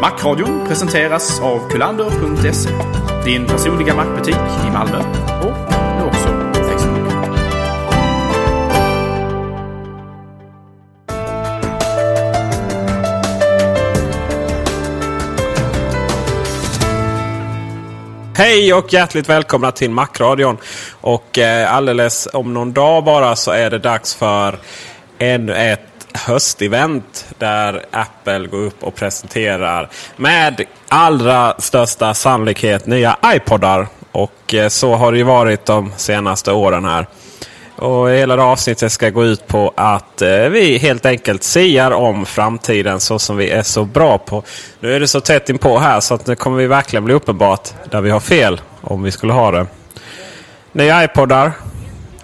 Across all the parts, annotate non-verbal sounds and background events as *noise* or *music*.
Macradion presenteras av kulander.se. Din personliga mackbutik i Malmö och nu också på Facebook. Hej och hjärtligt välkomna till Macradion. Och eh, alldeles om någon dag bara så är det dags för ännu ett höstevent där Apple går upp och presenterar med allra största sannolikhet nya iPodar. Och eh, så har det ju varit de senaste åren här. Och hela det avsnittet ska gå ut på att eh, vi helt enkelt siar om framtiden så som vi är så bra på. Nu är det så tätt inpå här så att nu kommer vi verkligen bli uppenbart där vi har fel om vi skulle ha det. Nya iPodar.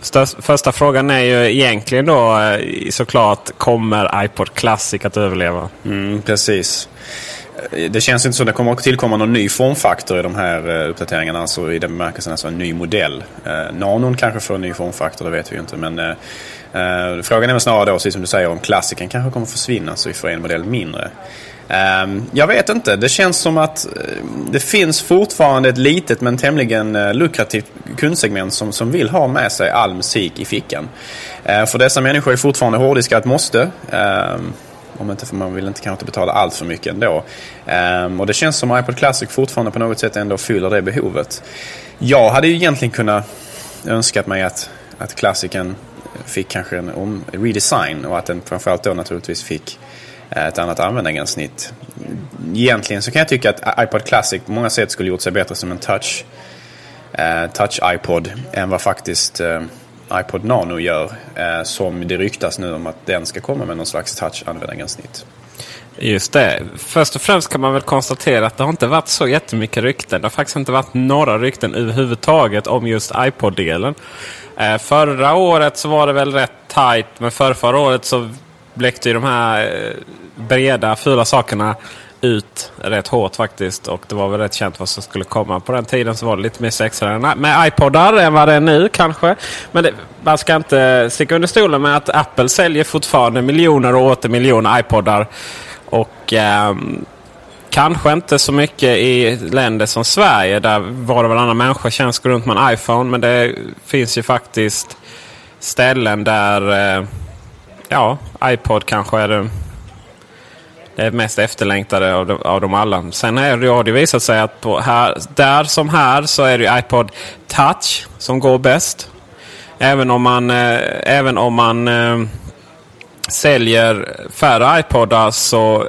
Störst, första frågan är ju egentligen då eh, såklart kommer iPod Classic att överleva? Mm, precis. Eh, det känns inte som det kommer att tillkomma någon ny formfaktor i de här eh, uppdateringarna. Alltså i den bemärkelsen alltså en ny modell. Eh, Nanon kanske får en ny formfaktor, det vet vi ju inte. Men eh, frågan är väl snarare då, precis som du säger, om klassiken kanske kommer att försvinna så vi får en modell mindre. Ehm, jag vet inte. Det känns som att eh, det finns fortfarande ett litet men tämligen eh, lukrativt kundsegment som, som vill ha med sig all musik i fickan. Eh, för dessa människor är fortfarande hårddiskar ett måste. Ehm, om inte för man vill inte kanske betala allt för mycket ändå. Ehm, och det känns som iPod Classic fortfarande på något sätt ändå fyller det behovet. Jag hade ju egentligen kunnat önskat mig att, att klassiken fick kanske en om, redesign och att den framförallt då naturligtvis fick Eh, ett annat användargränssnitt. Egentligen så kan jag tycka att iPod Classic på många sätt skulle gjort sig bättre som en touch, eh, touch iPod än vad faktiskt eh, iPod Nano gör. Eh, som det ryktas nu om att den ska komma med någon slags touch-användargränssnitt. Just det. Först och främst kan man väl konstatera att det har inte varit så jättemycket rykten. Det har faktiskt inte varit några rykten överhuvudtaget om just iPod-delen. Eh, förra året så var det väl rätt tajt. Men för förra året så bläckte ju de här eh, breda fula sakerna ut rätt hårt faktiskt. Och det var väl rätt känt vad som skulle komma. På den tiden så var det lite mer sexigare med iPodar än vad det är nu kanske. Men det, man ska inte sticka under stolen med att Apple säljer fortfarande miljoner och åter miljoner iPodar. Och eh, kanske inte så mycket i länder som Sverige där var och varannan människa känns gå runt med en iPhone. Men det finns ju faktiskt ställen där eh, ja, iPod kanske är det det är mest efterlängtade av, de, av dem alla. Sen är det, har det visat sig att på här, där som här så är det iPod Touch som går bäst. Även om man, eh, även om man eh, säljer färre iPodar så eh,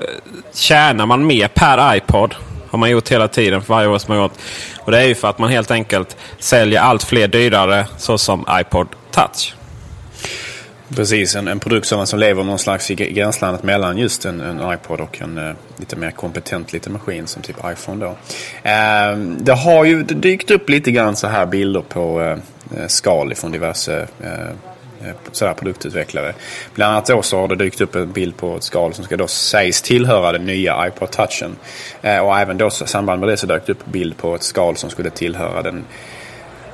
tjänar man mer per iPod. Har man gjort hela tiden för varje år som har gått. Och det är ju för att man helt enkelt säljer allt fler dyrare såsom iPod Touch. Precis, en, en produkt som, som lever någon slags i gränslandet mellan just en, en iPod och en uh, lite mer kompetent liten maskin som typ iPhone då. Uh, det har ju dykt upp lite grann så här bilder på uh, skal från diverse sådär produktutvecklare. Bland annat då så har det dykt upp en bild på ett skal som ska då sägs tillhöra den nya iPod touchen. och även då i samband med det så dök det upp en bild på ett skal som skulle tillhöra den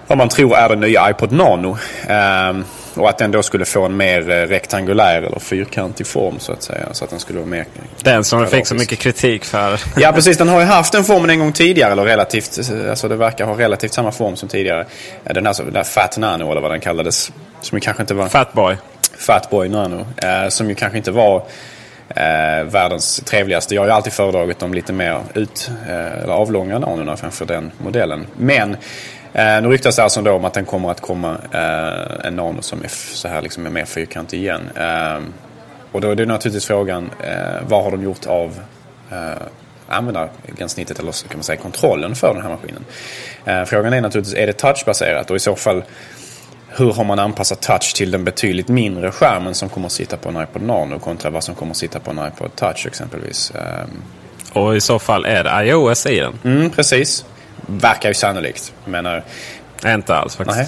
vad man tror är den nya iPod Nano. Um, och att den då skulle få en mer eh, rektangulär eller fyrkantig form så att säga. Så att den skulle vara mer... Den som fick så mycket kritik för. ja *laughs* precis, den har ju haft den formen en gång tidigare. Eller relativt, alltså det verkar ha relativt samma form som tidigare. Den här, den där Fat Nano eller vad den kallades. Som kanske inte var... Fatboy. Fatboy Nano. Eh, som ju kanske inte var eh, världens trevligaste. Jag har ju alltid föredragit de lite mer ut, eh, eller avlånga nanorna framför den modellen. Men Eh, nu ryktas det alltså om att den kommer att komma eh, en nano som är så här liksom är mer fyrkantig igen. Eh, och då är det naturligtvis frågan, eh, vad har de gjort av eh, användargränssnittet eller kan man säga kontrollen för den här maskinen. Eh, frågan är naturligtvis, är det touchbaserat och i så fall hur har man anpassat touch till den betydligt mindre skärmen som kommer att sitta på en iPod Nano kontra vad som kommer att sitta på en iPod Touch exempelvis. Eh, och i så fall är det iOS i den? Mm, precis. Verkar ju sannolikt. Menar, inte alls faktiskt. Nej.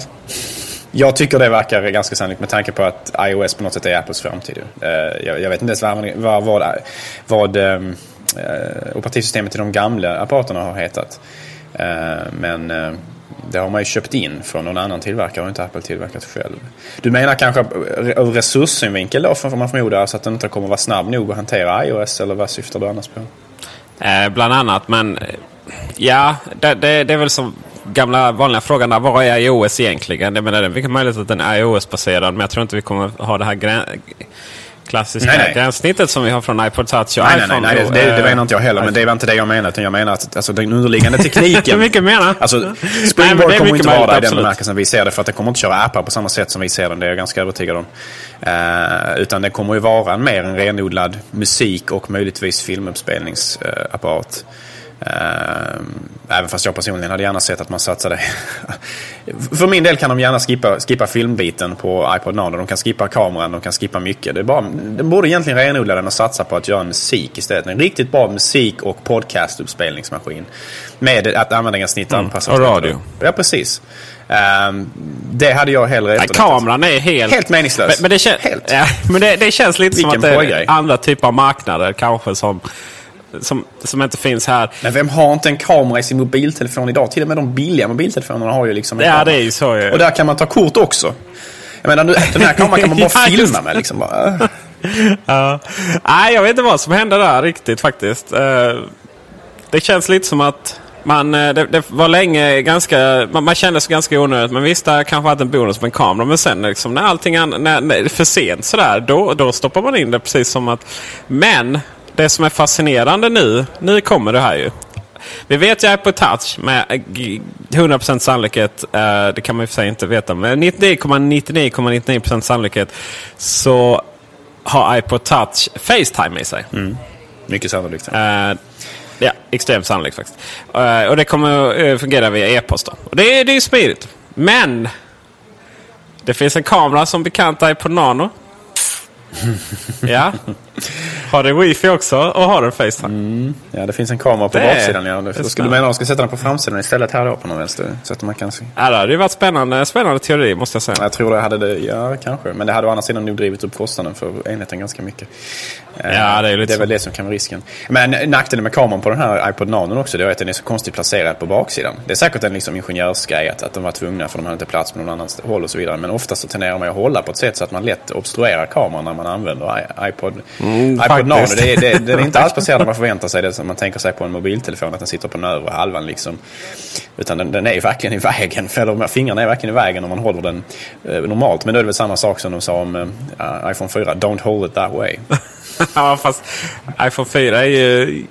Jag tycker det verkar ganska sannolikt med tanke på att iOS på något sätt är Apples framtid. Eh, jag vet inte ens vad, vad, vad, vad um, operativsystemet i de gamla apparaterna har hetat. Uh, men det har man ju köpt in från någon annan tillverkare och inte Apple tillverkat själv. Du menar kanske ur resurssynvinkel då, får man förmoda, alltså att den inte kommer vara snabb nog att hantera iOS eller vad syftar du annars på? Eh, bland annat, men Ja, det, det, det är väl som gamla vanliga frågan där. Vad är iOS egentligen? Jag menar, det är mycket möjligt att den är iOS-baserad. Men jag tror inte vi kommer ha det här grän klassiska nej, nej. gränssnittet som vi har från iPod Touch och nej, iPhone. Nej, nej, det, det, det menar inte jag heller. Men det var inte det jag menade. jag menar att alltså, den underliggande tekniken. *laughs* Hur mycket menar alltså, Springboard nej, kommer inte vara där i den bemärkelsen vi ser det. För att det kommer inte köra appar på samma sätt som vi ser den. Det är jag ganska övertygad om. Uh, utan det kommer ju vara en mer en renodlad musik och möjligtvis filmuppspelningsapparat. Uh, även fast jag personligen hade gärna sett att man satsade... *laughs* För min del kan de gärna skippa, skippa filmbiten på iPod Nano. De kan skippa kameran, de kan skippa mycket. Det är bara, de borde egentligen renodla den och satsa på att göra musik istället. En riktigt bra musik och podcastuppspelningsmaskin. Med att användargränssnitt mm, anpassat. Och radio. Ja, precis. Um, det hade jag hellre Nej, Kameran är helt... Helt meningslös. Men, men det, kän... helt. Ja, men det, det känns lite Vilken som att det är andra typer av marknader kanske som som, som inte finns här. Men vem har inte en kamera i sin mobiltelefon idag? Till och med de billiga mobiltelefonerna har ju liksom en Ja, kamera. det är ju så ju. Och där kan man ta kort också. Jag menar, den här kameran kan man bara *laughs* filma med liksom. Bara. ja. Nej, jag vet inte vad som hände där riktigt faktiskt. Eh, det känns lite som att man, eh, det, det, var länge ganska, man, man kände sig ganska onödigt. Men visst, det kanske hade en bonus med en kamera. Men sen liksom, när allting är när, när, för sent sådär, då, då stoppar man in det precis som att... Men det som är fascinerande nu, nu kommer det här ju. Vi vet ju på touch med 100% sannolikhet, eh, det kan man ju för sig inte veta, men 99,99,99% ,99 sannolikhet så har iPod touch Facetime i sig. Mm. Mycket sannolikt. Ja. ja, extremt sannolikt faktiskt. Eh, och det kommer fungera via e-post. Och det, är, det är smidigt. Men det finns en kamera som bekant iPod Nano. *laughs* ja. Har den wifi också och har den Facetime? Mm. Ja, det finns en kamera på det baksidan. Ja. Då skulle du mena att de ska sätta den på framsidan istället här då på någon vänster? Så att man kan se. Ja, det hade ju varit spännande, spännande teori måste jag säga. Jag tror det hade det, ja kanske. Men det hade å andra sidan nog drivit upp kostnaden för enheten ganska mycket. Ja, det är, lite det är väl det som kan vara risken. Men nackdelen med kameran på den här iPod Nano också det är att den är så konstigt placerad på baksidan. Det är säkert en liksom ingenjörsgrej att, att de var tvungna för de hade inte plats på någon annan håll och så vidare. Men oftast så tenderar man att hålla på ett sätt så att man lätt obstruerar kameran när man använder iPod, mm, iPod Nano. Det, det, den är inte alls *laughs* placerad när man förväntar sig det som man tänker sig på en mobiltelefon. Att den sitter på den övre halvan liksom. Utan den, den är verkligen i vägen. *laughs* Eller fingrarna är verkligen i vägen om man håller den eh, normalt. Men då är det väl samma sak som de sa om uh, iPhone 4. Don't hold it that way. *laughs* ja, fast iPhone 4 är ju,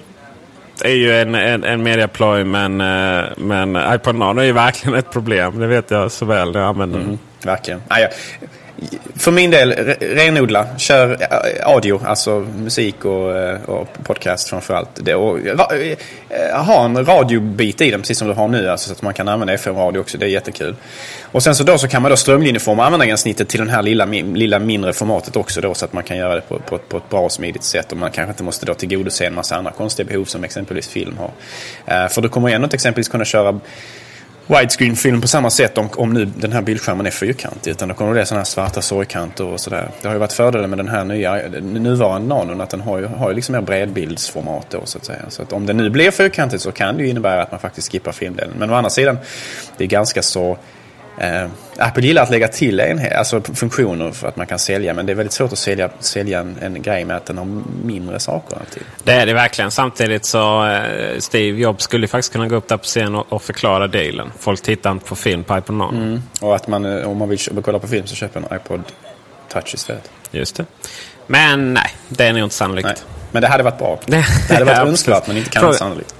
är ju en, en, en mediaploj men, eh, men iPod Nano är ju verkligen ett problem. Det vet jag så väl när jag använder. Mm, verkligen. Ah, ja för min del, renodla. Kör eh, audio, alltså musik och, eh, och podcast framförallt. Det, och, eh, ha en radiobit i den, precis som du har nu, alltså, så att man kan använda FM-radio också. Det är jättekul. Och sen så, då så kan man då strömlinjeforma användargränssnittet till det här lilla, lilla mindre formatet också då, så att man kan göra det på, på, på ett bra och smidigt sätt. Och man kanske inte måste då tillgodose en massa andra konstiga behov som exempelvis film har. För du kommer ändå exempelvis kunna köra widescreen-film på samma sätt om, om nu den här bildskärmen är fyrkantig. Utan då kommer det sådana här svarta sorgkanter och sådär. Det har ju varit fördelen med den här nya, nuvarande nanon att den har ju, har ju liksom mer bredbildsformat då så att säga. Så att om det nu blir fyrkantigt så kan det ju innebära att man faktiskt skippar filmdelen. Men å andra sidan, det är ganska så Eh, Apple gillar att lägga till en, alltså funktioner för att man kan sälja men det är väldigt svårt att sälja, sälja en, en grej med att den har mindre saker alltid. Det är det verkligen. Samtidigt så eh, Steve Jobs skulle faktiskt kunna gå upp där på scen och, och förklara dealen. Folk tittar inte på film på iPod Nano. Mm. Och att man, eh, om man vill kolla på film så köper en iPod touch istället. Just det. Men nej, det är nog inte sannolikt. Nej. Men det hade varit bra. Det- hade varit *laughs* Ja, önskvärt men inte kanske Fråga- sannolikt.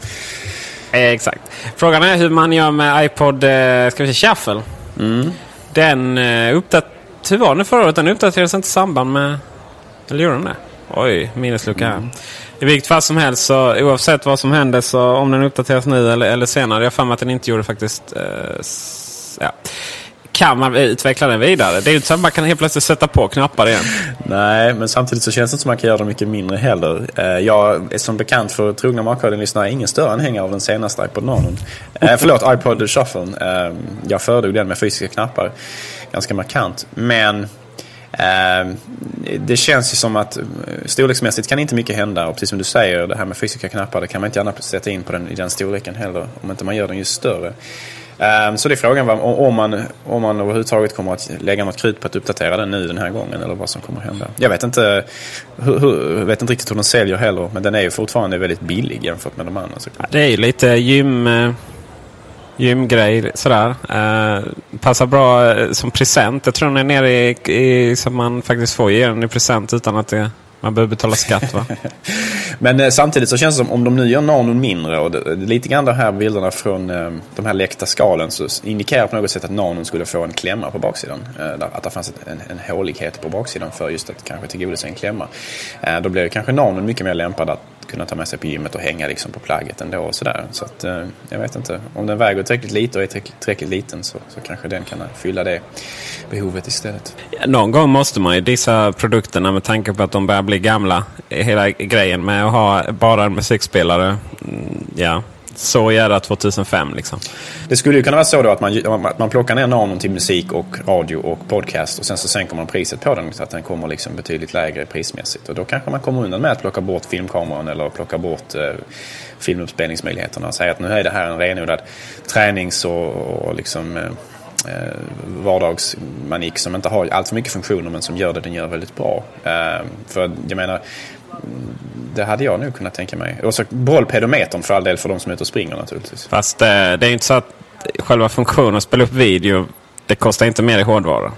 Eh, Exakt. Frågan är hur man gör med iPod eh, ska vi säga, Shuffle. Mm. Den eh, uppdat Hur var den förra året? Den uppdaterades inte i samband med... Eller gjorde den det? Oj, minneslucka Mm. här. I vilket fall som helst, så oavsett vad som händer, så om den uppdateras nu eller, eller senare. Jag har för mig att den inte gjorde faktiskt. Eh, ja. Kan man utveckla den vidare? Det är ju inte så att man kan helt plötsligt sätta på knappar igen. Nej, men samtidigt så känns det inte som man kan göra det mycket mindre heller. Eh, Jag är som bekant för trogna Markkoden-lyssnare ingen större anhängare av den senaste iPod Nanon. Eh, *laughs* förlåt, iPod Shuffle. Eh, jag föredrog den med fysiska knappar ganska markant. Men eh, det känns ju som att storleksmässigt kan inte mycket hända. Och precis som du säger, det här med fysiska knappar, det kan man inte gärna sätta in på den, i den storleken heller. Om inte man gör den just större. Ehm, så det är frågan om man, om man överhuvudtaget kommer att lägga något krut på att uppdatera den nu den här gången eller vad som kommer att hända. Jag vet inte, hur, vet inte riktigt hur den säljer heller men den är ju fortfarande väldigt billig jämfört med de andra. Ja, Det är ju lite gym, eh, gymgrej sådär. Eh, passar bra eh, som present. Jag tror den är nere i, i så att man faktiskt får ge den i present utan att det, man behöver betala skatt. Va? *laughs* Men eh, samtidigt så känns det som om de nu gör nanon mindre och det, lite grann de här bilderna från eh, de här läckta skalen så indikerar på något sätt att nanon skulle få en klämma på baksidan. Eh, där, att det fanns ett, en, en hålighet på baksidan för just att kanske tillgodose en klämma. Eh, då blir kanske nanon mycket mer lämpad att kunna ta med sig på gymmet och hänga liksom på plagget ändå och sådär. Så att, eh, jag vet inte. Om den väger tillräckligt lite och är tillräckligt, tillräckligt liten så, så kanske den kan fylla det behovet istället. Någon gång måste man ju dissa produkterna med tanke på att de börjar bli gamla. Hela grejen med att ha bara en musikspelare. mm, Ja, så jävla 2005 liksom. Det skulle ju kunna vara så då att man, att man plockar ner nanon till musik och radio och podcast och sen så sänker man priset på den så att den kommer liksom betydligt lägre prismässigt. Och då kanske man kommer undan med att plocka bort filmkameran eller plocka bort eh, filmuppspelningsmöjligheterna och säga att nu är det här en renodlad tränings och, och liksom eh, eh, vardagsmanik som inte har allt för mycket funktioner men som gör det den gör väldigt bra. Eh, för jag menar, det hade jag nog kunnat tänka mig. Och så behåll pedometern för all del för de som är ute och springer naturligtvis. Fast eh, det är inte så att själva funktionen att spela upp video det kostar inte mer i hårdvara.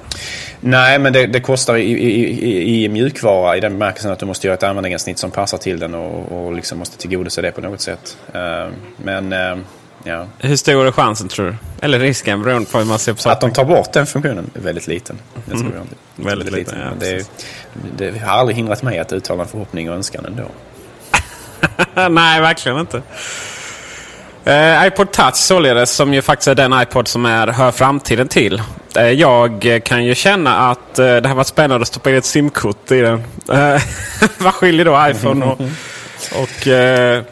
Nej, men det, det kostar i, i, i, i mjukvara i den bemärkelsen att du måste göra ett användargränssnitt som passar till den och, och liksom måste tillgodose det på något sätt. Eh, men eh, ja. Hur stor är chansen tror du? Eller risken beroende på hur man ser på Att saken. de tar bort den funktionen är väldigt liten. Det tror jag inte. Väldigt liten, ja, Men det, precis. det har aldrig hindrat mig att uttala en förhoppning och önskan ändå. *laughs* Nej, verkligen inte. Eh, iPod Touch således, som ju faktiskt är den iPod som är, hör framtiden till. Eh, jag kan ju känna att eh, det har varit spännande att stoppa in ett simkort i den. Eh, *laughs* vad skiljer då iPhone och, *laughs* och eh,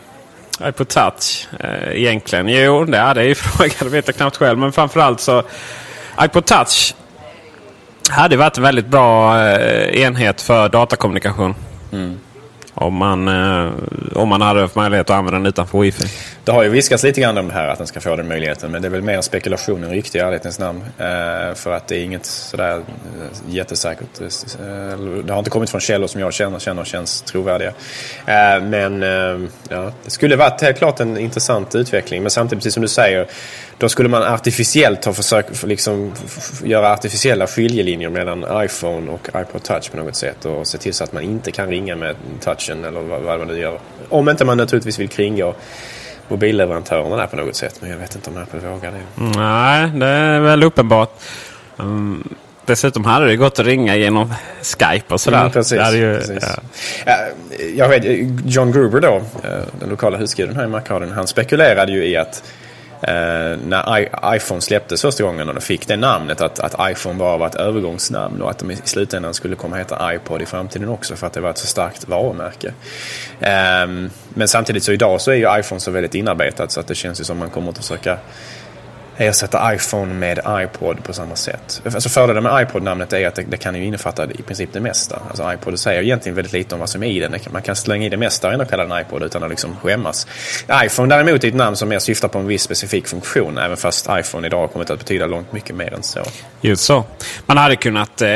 iPod Touch eh, egentligen? Jo, det är, ju frågan. Det vet jag knappt själv. Men framförallt så iPod Touch hade varit en väldigt bra eh, enhet för datakommunikation. Mm. Om man, eh, om man hade haft möjlighet att använda den utanför wifi. Det har ju viskats lite grann om det här att den ska få den möjligheten. Men det är väl mer spekulation än rykte i ärlighetens namn. Eh, för att det är inget sådär eh, jättesäkert. Eh, eh, det har inte kommit från källor som jag känner, känner känns trovärdiga. Eh, men eh, ja, det skulle varit helt klart en intressant utveckling. Men samtidigt, precis som du säger, då skulle man artificiellt ha försökt liksom, göra artificiella skiljelinjer mellan iPhone och iPod Touch på något sätt. Och se till så att man inte kan ringa med touchen eller vad, vad man nu gör. Om inte man naturligtvis vill kringgå mobilleverantörerna där på något sätt. Men jag vet inte om Apple vågar det. Nej, det är väl uppenbart. Mm, dessutom hade det gått att ringa genom Skype och sådär. Mm, precis. Ju, precis. ja. Ja, jag vet, John Gruber då, eh, den lokala husguden här i Markraden, han spekulerade ju i att eh, när I iPhone släpptes första gången och de fick det namnet att, att iPhone bara var ett övergångsnamn och att de i slutändan skulle komma att heta iPod i framtiden också för att det var ett så starkt varumärke. Eh, men samtidigt så idag så är ju iPhone så väldigt inarbetat så att det känns ju som man kommer att försöka ersätta iPhone med iPod på samma sätt. Alltså fördelen med iPod-namnet är att det, det kan ju innefatta i princip det mesta. Alltså iPod säger egentligen väldigt lite om vad som är i den. Man kan slänga i det mesta och ändå kalla den iPod utan att liksom skämmas. iPhone däremot är ett namn som mer syftar på en viss specifik funktion även fast iPhone idag har kommit att betyda långt mycket mer än så. Just så. Man hade kunnat... Eh,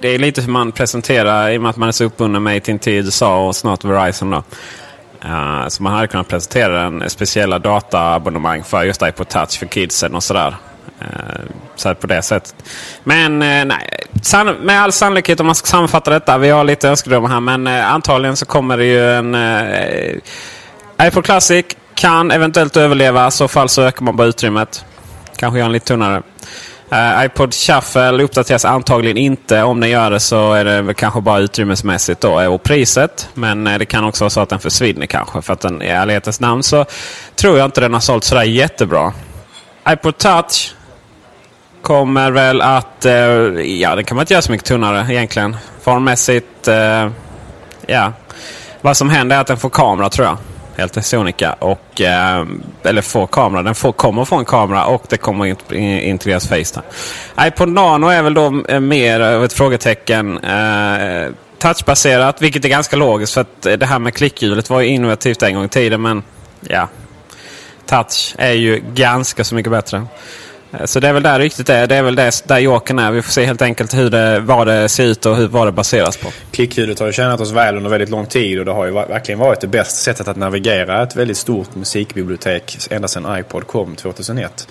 det är lite hur man presenterar, i och med att man är så uppbunden med AT&T i USA och snart Verizon. Då. Uh, så man hade kunnat presentera en speciella dataabonnemang för just iPod Touch för kidsen och sådär. Eh, så på det sättet. Men eh, nej, med all sannolikhet om man ska sammanfatta detta. Vi har lite önskedrömmar här. Men antagligen så kommer det ju en iPod Classic. Kan eventuellt överleva. I så fall så ökar man bara utrymmet. Kanske gör den lite tunnare. Uh, iPod Shuffle uppdateras antagligen inte. Om den gör det så är det väl kanske bara utrymmesmässigt då eh, och priset. Men uh, det kan också vara så att den försvinner kanske. För att den i ärlighetens namn så tror jag inte den har sålt sådär jättebra. iPod Touch kommer väl att... Uh, ja, den kan man inte göra så mycket tunnare egentligen. Formmässigt... ja. Vad som händer är att den får kamera tror jag helt sonika. Och, eh, eller får kamera. Den får, kommer få en kamera och det kommer att integreras Facetime. iPod Nano är väl då eh, mer av ett frågetecken. Eh, touchbaserat, vilket är ganska logiskt för att eh, det här med klickhjulet var ju innovativt en gång i tiden. Men ja, touch är ju ganska så mycket bättre. Så det är väl där ryktet är. Det är väl det, där Jokern är. Vi får se helt enkelt hur det, vad det ser ut och hur, vad det baseras på. Klickhjulet har ju tjänat oss väl under väldigt lång tid och det har ju verkligen varit det bästa sättet att navigera ett väldigt stort musikbibliotek ända sedan iPod kom 2001.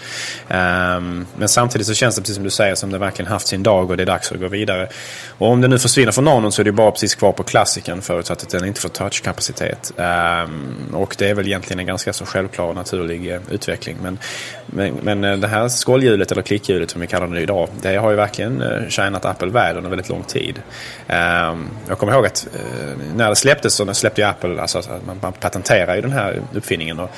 Um, ehm, men samtidigt så känns det precis som du säger som det verkligen haft sin dag och det är dags att gå vidare. Och om det nu försvinner från Nanon så är det bara precis kvar på klassiken förutsatt att den inte får touchkapacitet. Um, och det är väl egentligen en ganska så självklar och naturlig eh, utveckling. Men, men, men eh, det här skållhjulet eller klickhjulet som vi kallar det idag. Det har ju verkligen eh, tjänat Apple väl under väldigt lång tid. Ehm, jag kommer ihåg att eh, när det släpptes så släppte ju Apple, alltså man patenterar ju den här uppfinningen. Och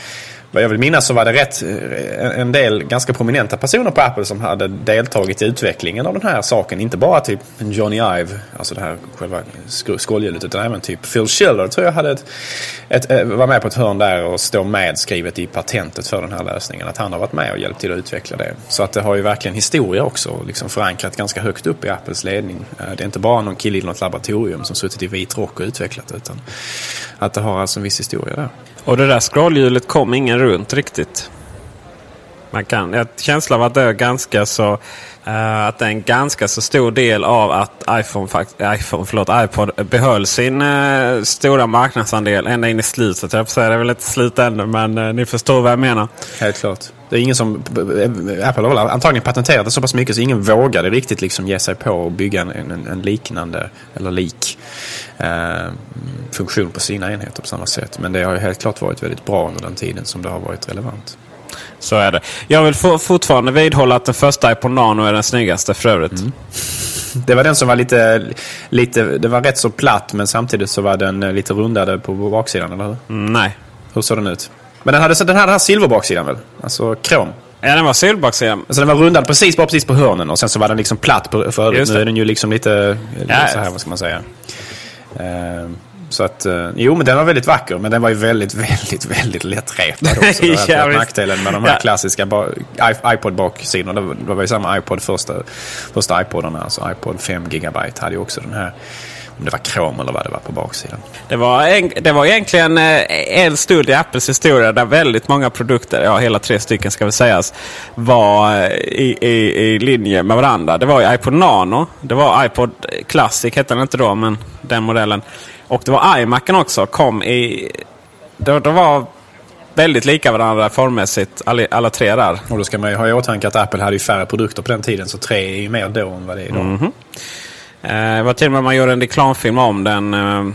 vad jag vill minnas så var det rätt eh, en del ganska prominenta personer på Apple som hade deltagit i utvecklingen av den här saken. Inte bara typ Johnny Ive, alltså det här själva skålhjulet, utan även typ Phil Schiller tror jag hade ett, ett, eh, var med på ett hörn där och står medskrivet i patentet för den här lösningen. Att han har varit med och hjälpt till att utveckla det. Så att det har ju verkligen historia också, liksom förankrat ganska högt upp i Apples ledning. Eh, det är inte bara någon kille i något laboratorium som suttit i vit rock och utvecklat det, utan att det har alltså en viss historia där. Och det där scrollhjulet kom ingen runt riktigt. Man kan, jag har känsla av att det är ganska så uh, att det är en ganska så stor del av att iPhone, iPhone förlåt, iPod behöll sin uh, stora marknadsandel ända in i slutet. Jag säga, det är väl inte slut ännu men uh, ni förstår vad jag menar. Helt klart. Det är ingen som, Apple har antagligen patenterat det så pass mycket så ingen vågade riktigt liksom ge sig på att bygga en, en, en liknande, eller lik, funktion på sina enheter på samma sätt. Men det har ju helt klart varit väldigt bra under den tiden som det har varit relevant. Så är det. Jag vill fortfarande vidhålla att den första iPod Nano är den snyggaste för övrigt. Mm. Det var den som var lite, lite, det var rätt så platt men samtidigt så var den eh, lite rundade på baksidan, eller hur? Mm, nej. Hur såg den ut? Men den hade, den hade den här silverbaksidan väl? Alltså krom. Ja, den var silverbaksidan. Alltså den var rundad precis, bara precis på hörnen och sen så var den liksom platt på, förut. Nu är den ju liksom lite, ja. så här, vad ska man säga. Uh, så att, uh, jo men den var väldigt vacker men den var ju väldigt, *laughs* väldigt, väldigt lättrepad också. *laughs* Det var nackdelen med de här ja. klassiska iPod-baksidorna. Det var ju samma iPod första, första iPodarna. Alltså iPod 5 GB hade ju också den här om det var krom eller vad det var på baksidan. Det var, en, det var egentligen eh, en stund i Apples historia där väldigt många produkter, ja hela tre stycken ska vi sägas, var eh, i, i, i linje med varandra. Det var iPod Nano, det var iPod Classic hette den inte då, men den modellen. Och det var iMacen också, kom i... Det, det var väldigt lika varandra formmässigt, alla, alla tre där. Och då ska man ju ha i åtanke att Apple hade ju färre produkter på den tiden, så tre är ju mer då än vad det är idag. Mm -hmm. Eh, det var till och med man gjorde en reklamfilm om den. Eh,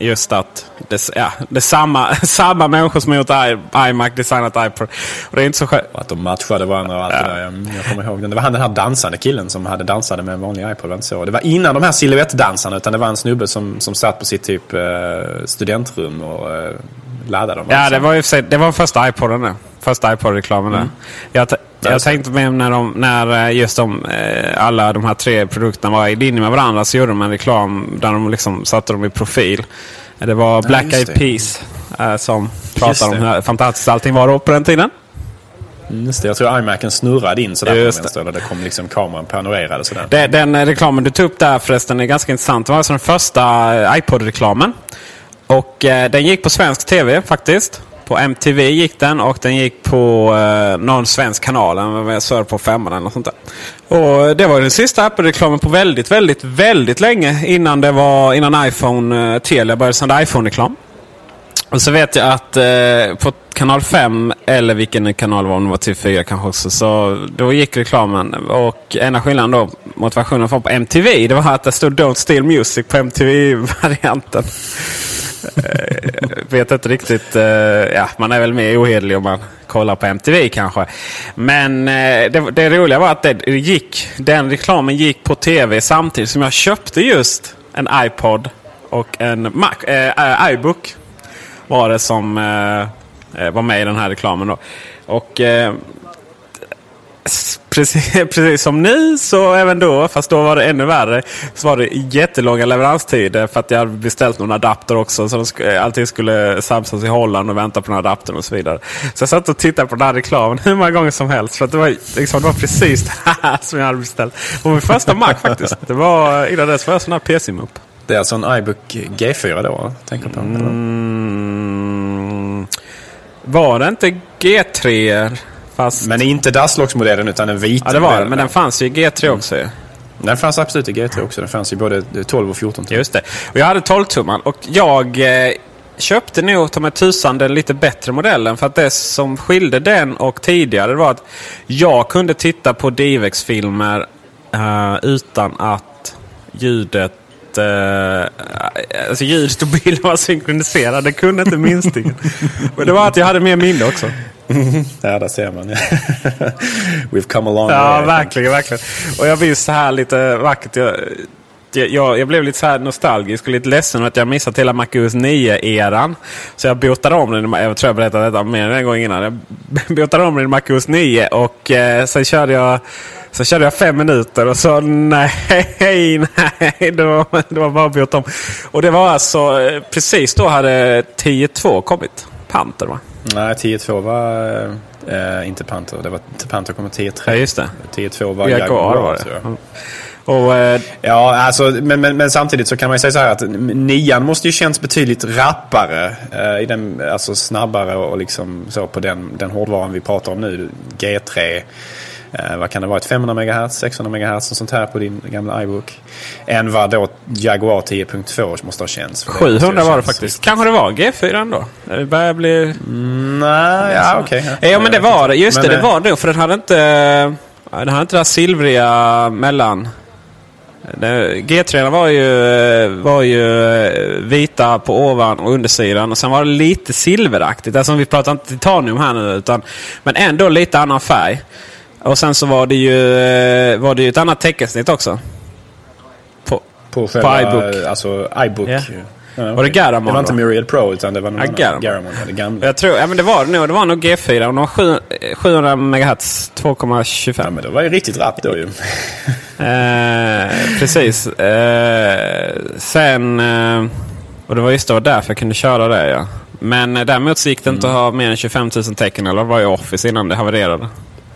just att det, ja, det är samma, *laughs* samma människor som har gjort iMac designat iPod. Och det är inte så skönt. Att de matchade varandra och allt ja. det där. Jag, jag kommer ihåg den. Det var han den här dansande killen som hade dansade med en vanlig iPod. Det, så. det var innan de här siluettdansarna. Utan det var en snubbe som, som satt på sitt typ eh, studentrum och eh, laddade dem. Ja, det var ju det var första iPoden Första iPod-reklamen mm. Jag, jag tänkte med när, de, när eh, just de, alla de här tre produkterna var i linje med varandra så gjorde de en reklam där de liksom satte dem i profil. Det var Black ja, Eyed Peas äh, som pratade om hur fantastiskt allting var då på den tiden. Mm, just det, jag tror iMacen snurrade in sådär Just på vänster. Eller det kom liksom kameran panorerade sådär. Det, den reklamen du tog upp där förresten är ganska intressant. Det var alltså den första iPod-reklamen. Och eh, den gick på svensk tv faktiskt. På MTV gick den och den gick på eh, någon svensk kanal. Jag sör på femman eller något sånt där. Och det var den sista Apple-reklamen på väldigt, väldigt, väldigt länge. Innan det var innan iPhone, eh, Telia började sända iPhone-reklam. Och så vet jag att eh, på kanal 5, eller vilken kanal var det var, TV4 typ kanske också, så då gick reklamen. Och ena skillnaden då mot versionen från på MTV, det var att det stod Don't Steal Music på MTV-varianten. Eh, vet inte riktigt. Eh, ja, man är väl mer ohederlig om man kollar på MTV kanske. Men eh, det, det roliga var att det gick, den reklamen gick på TV samtidigt som jag köpte just en iPod och en Mac, eh, iBook var det som eh, var med i den här reklamen. Då. Och eh, precis, *laughs* precis som nu, så även då, fast då var det ännu värre, så var det jättelånga leveranstider för att jag hade beställt någon adapter också. Så sk allting skulle samsas i Holland och vänta på den adaptern och så vidare. Så jag satt och tittade på den här reklamen *laughs* hur många gånger som helst. För att det, var, liksom, det var precis *laughs* det här som jag hade beställt. På min första Mac faktiskt. Det var, innan dess var jag sån här PC-mupp. Det är alltså en iBook G4 då? Tänker på, mm, var det inte G3? Fast... Men inte Daslox-modellen utan den vita. Ja, det var det. Men den fanns ju i G3 mm. också. Den fanns absolut i G3 också. Den fanns i både 12 och 14 tum. Just det. Och jag hade 12-tumman. Och jag eh, köpte nog ta mig tusan den lite bättre modellen. För att det som skilde den och tidigare var att jag kunde titta på DivX-filmer uh, utan att ljudet Uh, alltså ljudet och bilden var synkroniserade. Det kunde inte minstingen. Men *laughs* det var att jag hade mer minne också. Ja, där ser man. *laughs* We've come a long ja, way. Ja, verkligen, verkligen. Och jag minns så här lite vackert. Jag, jag, jag, blev lite så här nostalgisk och lite ledsen att jag missat hela MacOS 9-eran. Så jag botade om den. Jag tror jag berättade detta mer än en gång innan. Jag *laughs* botade om den i MacOS 9 och eh, sen körde jag så körde jag fem minuter och så *laughs* nej, nej. Det var, det var bara att byta om. Och det var alltså eh, precis då hade 10.2 kommit. Panter va? Nej, 10.2 var äh, inte Panter. Det var Panter kommer 10.3. Ja, just det. 10.2 var Jaguar, var det. Och, eh, ja, alltså, men, men, men, samtidigt så kan man ju säga så här att nian måste ju känns betydligt rappare. Eh, i den, alltså snabbare och liksom så på den, den hårdvaran vi pratar om nu. G3 eh, vad kan det vara, 500 MHz, 600 MHz och sånt här på din gamla iBook. Än vad då Jaguar 10.2 måste ha känts. 700 var det faktiskt. Kanske det var G4 då? Det börjar bli... Mm, nej, ja okej. Okay. Ja. ja men det var det. Just men, det, det var det. För den hade inte... Den hade inte det här silvriga mellan... G3 var ju, var ju vita på ovan och undersidan. Och sen var det lite silveraktigt. Alltså vi pratar inte titanium här nu. Utan, men ändå lite annan färg. Och sen så var det ju, eh, var det ju ett annat teckensnitt också. På, på, själva, på iBook. Alltså iBook. Yeah. Ja, okay. Var det Garamon? Det var inte Myriad Pro utan det var någon ja, Garamon. Garamon det gamla. Jag tror, ja men det var det nog. Det var nog G4 och de var 700 MHz 2,25. Ja men det var ju riktigt rappt då ju. eh, precis. Eh, sen... Eh, och det var just då därför jag kunde köra det ja. Men eh, däremot så gick det inte mm. att ha mer än 25 000 tecken eller var i Office innan det havererade.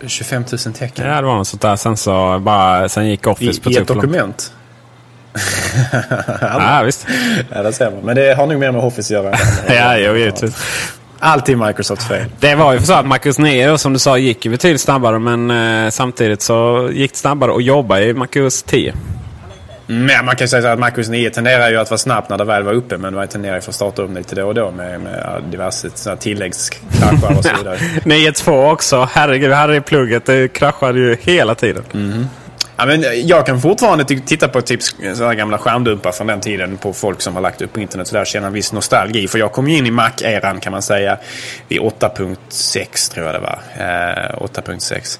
25 000 tecken? Ja, det var något sånt där. Sen, så bara, sen gick Office I, på I ett dokument? *laughs* ja, visst. Ja, det ser man. Men det har nog mer med Office att göra. *laughs* ja, jo, givetvis. Alltid Microsofts fel. Det var ju så att Macos 9 som du sa gick ju betydligt snabbare. Men eh, samtidigt så gick det snabbare att jobba i Macos 10. Men man kan säga så att MacOS 9 tenderar ju att vara snabbt när det väl var uppe. Men man tenderar ju att starta upp lite då och då med, med diverse tilläggskraschar och så vidare. *laughs* 9.2 också. Herregud, här i plugget. Det kraschade ju hela tiden. Mm. Ja, men jag kan fortfarande titta på typ sådana gamla skärmdumpar från den tiden på folk som har lagt upp på internet. Så där känna en viss nostalgi. För jag kom ju in i Mac-eran kan man säga vid 8.6 tror jag det var. Eh, 8.6.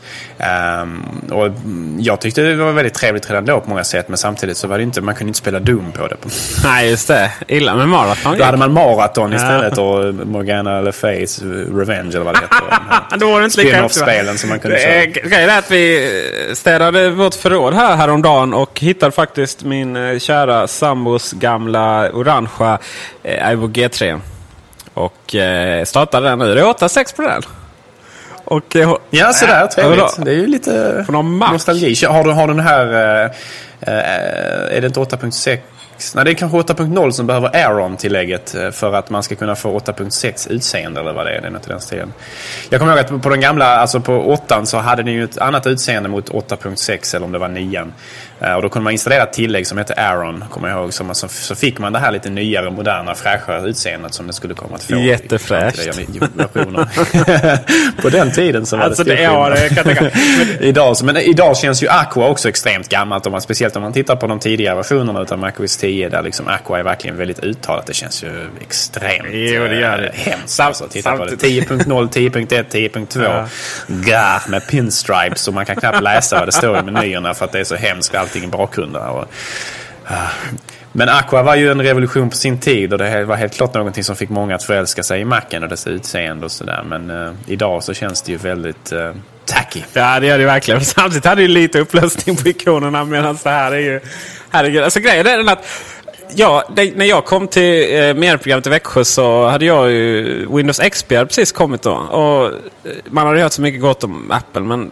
Um, och jag tyckte det var väldigt trevligt redan då på många sätt. Men samtidigt så var det inte, man kunde inte spela Doom på det. *laughs* Nej, just det. Illa med Marathon. Då hade man Marathon istället och Morgana Le Fays Revenge eller vad det heter. *laughs* då var det inte lika Spin-off-spelen som man kunde köra. Grejen är att vi städade vårt förråd här häromdagen och hittade faktiskt min eh, kära sambos gamla orangea eh, Ivo G3. Och eh, startade den nu. Det är 8-6 på den. Och, eh, ja, sådär. Trevligt. Det är ju lite nostalgi. Har du, har den här... Eh, eh är det inte 8.6? Nej, det är kanske 8.0 som behöver Aeron-tillägget eh, för att man ska kunna få 8.6 utseende eller vad det är. Det är något i den stilen. Jag kommer ihåg att på den gamla, alltså på 8 så hade den ju ett annat utseende mot 8.6 eller om det var 9. Eh, och då kunde man installera ett tillägg som hette Aaron, kommer jag ihåg. Så, man, så, så fick man det här lite nyare, moderna, fräschare utseendet som det skulle komma att få. Jättefräscht. *laughs* På den tiden så var alltså, det det, ja, det kan jag *laughs* idag, men idag känns ju Aqua också extremt gammalt. Om man, speciellt om man tittar på de tidigare versionerna av MacOS 10 där liksom Aqua är verkligen väldigt uttalat. Det känns ju extremt jo, det gör det. Eh, hemskt. Sam, alltså, titta på det. 10.0, 10.1, 10.2. Ja. Gah, med pinstripes och man kan knappt läsa vad det står i menyerna för att det är så hemskt allting i bakgrunden. Och, uh. Men Aqua var ju en revolution på sin tid och det var helt klart någonting som fick många att förälska sig i Macen och dess utseende och sådär. Men uh, idag så känns det ju väldigt uh, tacky. Ja det gör det verkligen. *laughs* Samtidigt hade det ju lite upplösning på ikonerna medan det här är ju... Herregud. Alltså grejen är den att Ja, det, när jag kom till eh, medieprogrammet i Växjö så hade jag ju Windows XP precis kommit då. Och man hade hört så mycket gott om Apple men...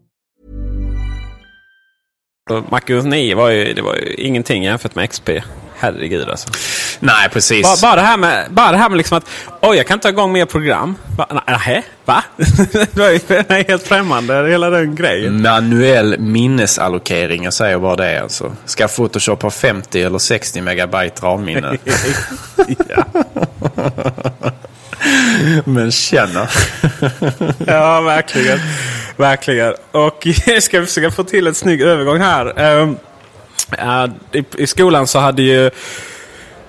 MacOS 9 var ju, det var ju ingenting jämfört med XP. Herregud alltså. Nej, precis. Bara, bara, det här med, bara det här med liksom att oj, jag kan ta igång mer program. Nej, va? *laughs* det är helt främmande, hela den grejen. Manuell minnesallokering, jag säger bara det alltså. Ska Photoshop ha 50 eller 60 megabyte ramminne? *laughs* *laughs* Men känna. ja, verkligen. Verkligen. Och jag *laughs* ska försöka få till en snygg övergång här. Um, uh, i, I skolan så hade ju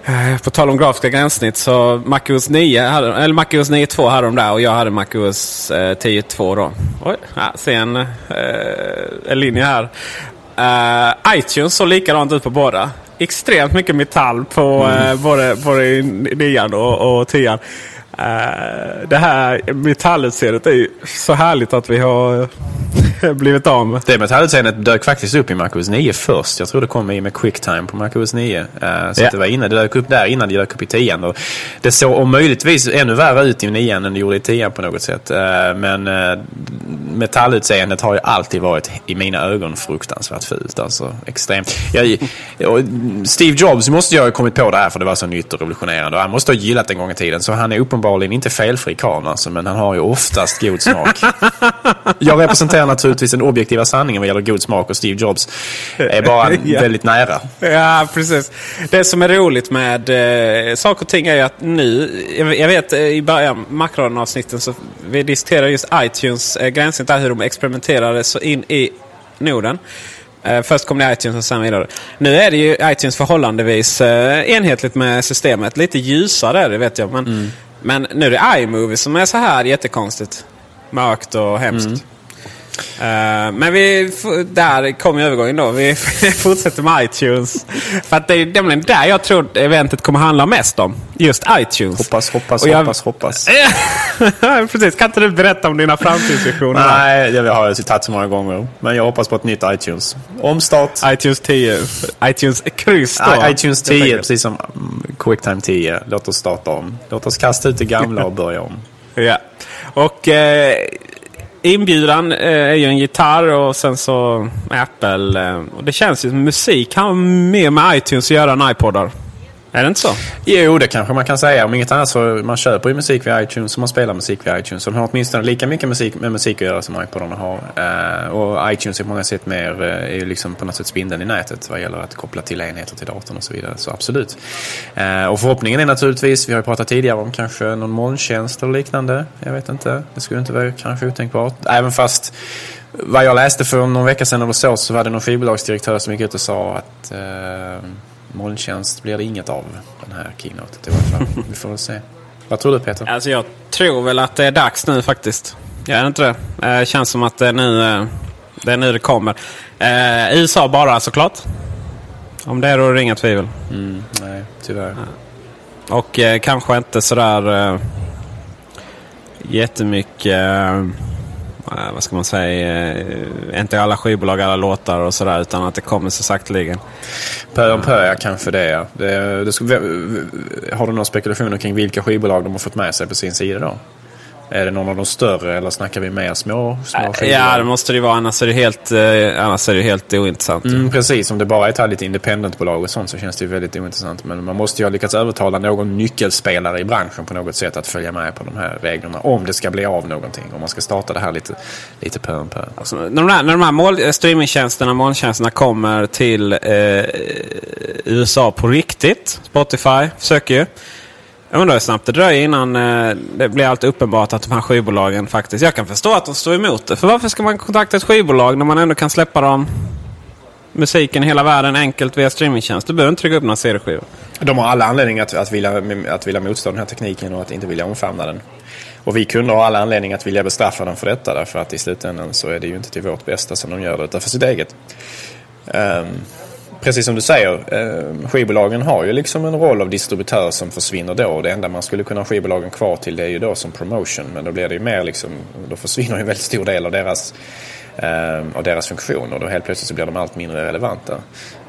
Eh, på tal om grafiska gränssnitt så MacOS 9, hade, eller MacOS 9.2 hade de där och jag hade MacOS eh, 10.2 då. Oj, ja, se en, eh, en linje här. ITunes såg likadant ut på båda. Extremt mycket metall på mm. både, både 9 och, och 10. Uh, det här metallutseendet är ju så härligt att vi har blivit av med. Det metallutseendet dök faktiskt upp i MacOS 9 först. Jag tror det kom i med QuickTime på MacOS 9. Uh, så ja. det var innan, det dök upp där innan det dök upp i 10. Och det såg om möjligtvis ännu värre ut i 9 än det gjorde i 10 på något sätt. Uh, men metallutseendet har ju alltid varit i mina ögon fruktansvärt fult. Alltså extremt. Jag, Steve Jobs måste ju ha kommit på det här för det var så nytt och revolutionerande. Och han måste ha gillat det en gång i tiden. Så han är uppenbarligen inte felfri karl alltså, men han har ju oftast god smak. *laughs* Jag representerar naturligtvis den objektiva sanningen vad gäller god smak och Steve Jobs är bara *laughs* ja. väldigt nära. Ja, precis. Det som är roligt med eh, saker och ting är ju att nu, jag, jag vet i början, makroavsnitten så vi diskuterade just iTunes eh, gränssnitt hur de experimenterade så in i Norden. Uh, först kom det iTunes och sen vidare. Nu är det ju iTunes förhållandevis uh, enhetligt med systemet. Lite ljusare är det vet jag. Men, mm men nu är det iMovie som är så här jättekonstigt. Mörkt och hemskt. Mm. Uh, men vi, där kom övergången då. Vi *laughs* fortsätter med iTunes. För att det är nämligen där jag tror eventet kommer handla mest om. Just iTunes. Hoppas, hoppas, jag... hoppas, hoppas. *laughs* Precis. Kan inte du berätta om dina framtidsvisioner? Nej, det har jag tagit så många gånger. Men jag hoppas på ett nytt iTunes. Omstart. iTunes 10. iTunes kryss då. iTunes 10, precis som Quicktime 10. Låt oss starta om. Låt oss kasta ut det gamla och börja om. ja. Och... Eh, inbjudan eh, är ju en gitarr och sen så Apple. Eh, och det känns ju som musik har mer med iTunes att göra än iPodar. Är det inte så? Jo, det kanske man kan säga. Om inget annat så man köper ju musik via iTunes och man spelar musik via iTunes. Så de har åtminstone lika mycket musik, med musik att göra som iPodarna har. Uh, och iTunes är på många sätt mer, uh, är ju liksom på något sätt spindeln i nätet vad gäller att koppla till enheter till datorn och så vidare. Så absolut. Uh, och förhoppningen är naturligtvis, vi har ju pratat tidigare om kanske någon molntjänst eller liknande. Jag vet inte. Det skulle inte vara kanske otänkbart. Även fast vad jag läste för någon vecka sedan eller så, så var det någon skivbolagsdirektör som gick ut och sa att molntjänst blir det inget av den här keynotet i alla fall. Vi får väl se. Vad tror du Peter? Alltså jag tror väl att det är dags nu faktiskt. Gör det inte det? Det eh, känns som att det är nu eh, det, är nu det kommer. Eh, USA bara såklart. Om det råder inga tvivel. Mm, nej, tyvärr. Och eh, kanske inte sådär eh, jättemycket... Eh, Eh, vad ska man säga, eh, inte alla skivbolag alla låtar och sådär utan att det kommer så sakteligen. Pö om pö, ja kanske det. Ja. det, det har du några spekulationer kring vilka skivbolag de har fått med sig på sin sida då? Är det någon av de större eller snackar vi mer små, små äh, skivor? Ja, det måste det vara. Annars är det helt, eh, annars är det helt ointressant. Mm, precis, om det bara är ett lite independentbolag och sånt så känns det ju väldigt ointressant. Men man måste ju ha lyckats övertala någon nyckelspelare i branschen på något sätt att följa med på de här reglerna. Om det ska bli av någonting. Om man ska starta det här lite, lite pö om pö. Alltså, när de här, när de här mål, streamingtjänsterna, molntjänsterna kommer till eh, USA på riktigt. Spotify försöker ju. Jag undrar hur snabbt det dröjer innan eh, det blir allt uppenbart att de här skivbolagen faktiskt... Jag kan förstå att de står emot det. För varför ska man kontakta ett skivbolag när man ändå kan släppa dem musiken i hela världen enkelt via streamingtjänst? Du behöver inte trycka upp några CD-skivor. De har alla anledningar att, att, vilja, att vilja motstå den här tekniken och att inte vilja omfamna den. Och vi kunder har alla anledningar att vilja bestraffa dem för detta. Därför att i slutändan så är det ju inte till vårt bästa som de gör det, utan för sitt eget. Um, precis som du säger, eh, skivbolagen har ju liksom en roll av distributör som försvinner då. Det enda man skulle kunna ha skivbolagen kvar till det är ju då som promotion. Men då blir det ju mer liksom, då försvinner ju en väldigt stor del av deras eh, av deras funktioner. Då helt plötsligt så blir de allt mindre relevanta.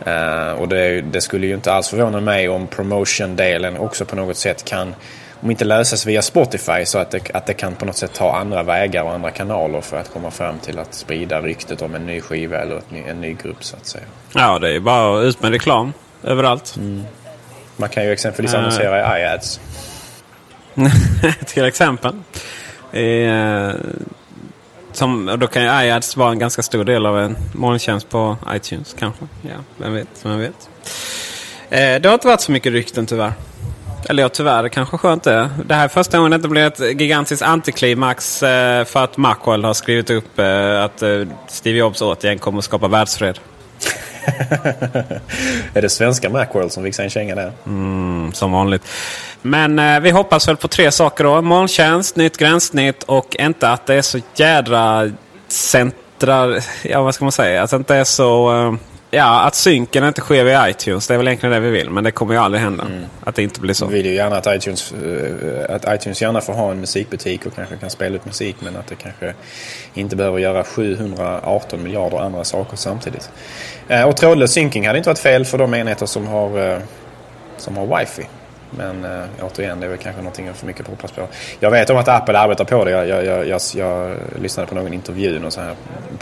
Eh, och det, det, skulle ju inte alls förvåna mig om promotion-delen också på något sätt kan om inte lösas via Spotify så att det, att det kan på något sätt ta andra vägar och andra kanaler för att komma fram till att sprida ryktet om en ny skiva eller ny, en ny grupp så att säga. Ja, det är bara ut med reklam överallt. Mm. Man kan ju exempelvis uh. annonsera i iAds. *laughs* till exempel. Eh, som, då kan ju iAds vara en ganska stor del av en molntjänst på iTunes kanske. Ja, vem vet, vem vet. Eh, det har inte varit så mycket rykten tyvärr. Eller ja, tyvärr kanske skönt det. Det här är första gången det inte blir ett gigantiskt antiklimax eh, för att Macworld har skrivit upp eh, att eh, Steve Jobs återigen kommer att skapa världsfred. *laughs* är det svenska Macworld som sig en känga där? Mm, som vanligt. Men eh, vi hoppas väl på tre saker då. Molntjänst, nytt gränssnitt och inte att det är så jädra centrar... Ja, vad ska man säga? Att det inte är så... Eh, Ja, att synken inte sker via iTunes. Det är väl egentligen det vi vill. Men det kommer ju aldrig hända. Mm. Att det inte blir så. Vi vill ju gärna att iTunes, eh, att iTunes gärna får ha en musikbutik och kanske kan spela ut musik. Men att det kanske inte behöver göra 718 miljarder andra saker samtidigt. Eh, och trådlös synkning hade inte varit fel för de enheter som har, eh, som har wifi. Men äh, återigen, det är väl kanske någonting jag för mycket hoppas på. Jag vet om att Apple arbetar på det. Jag, jag, jag, jag, lyssnade på någon intervju, någon sån här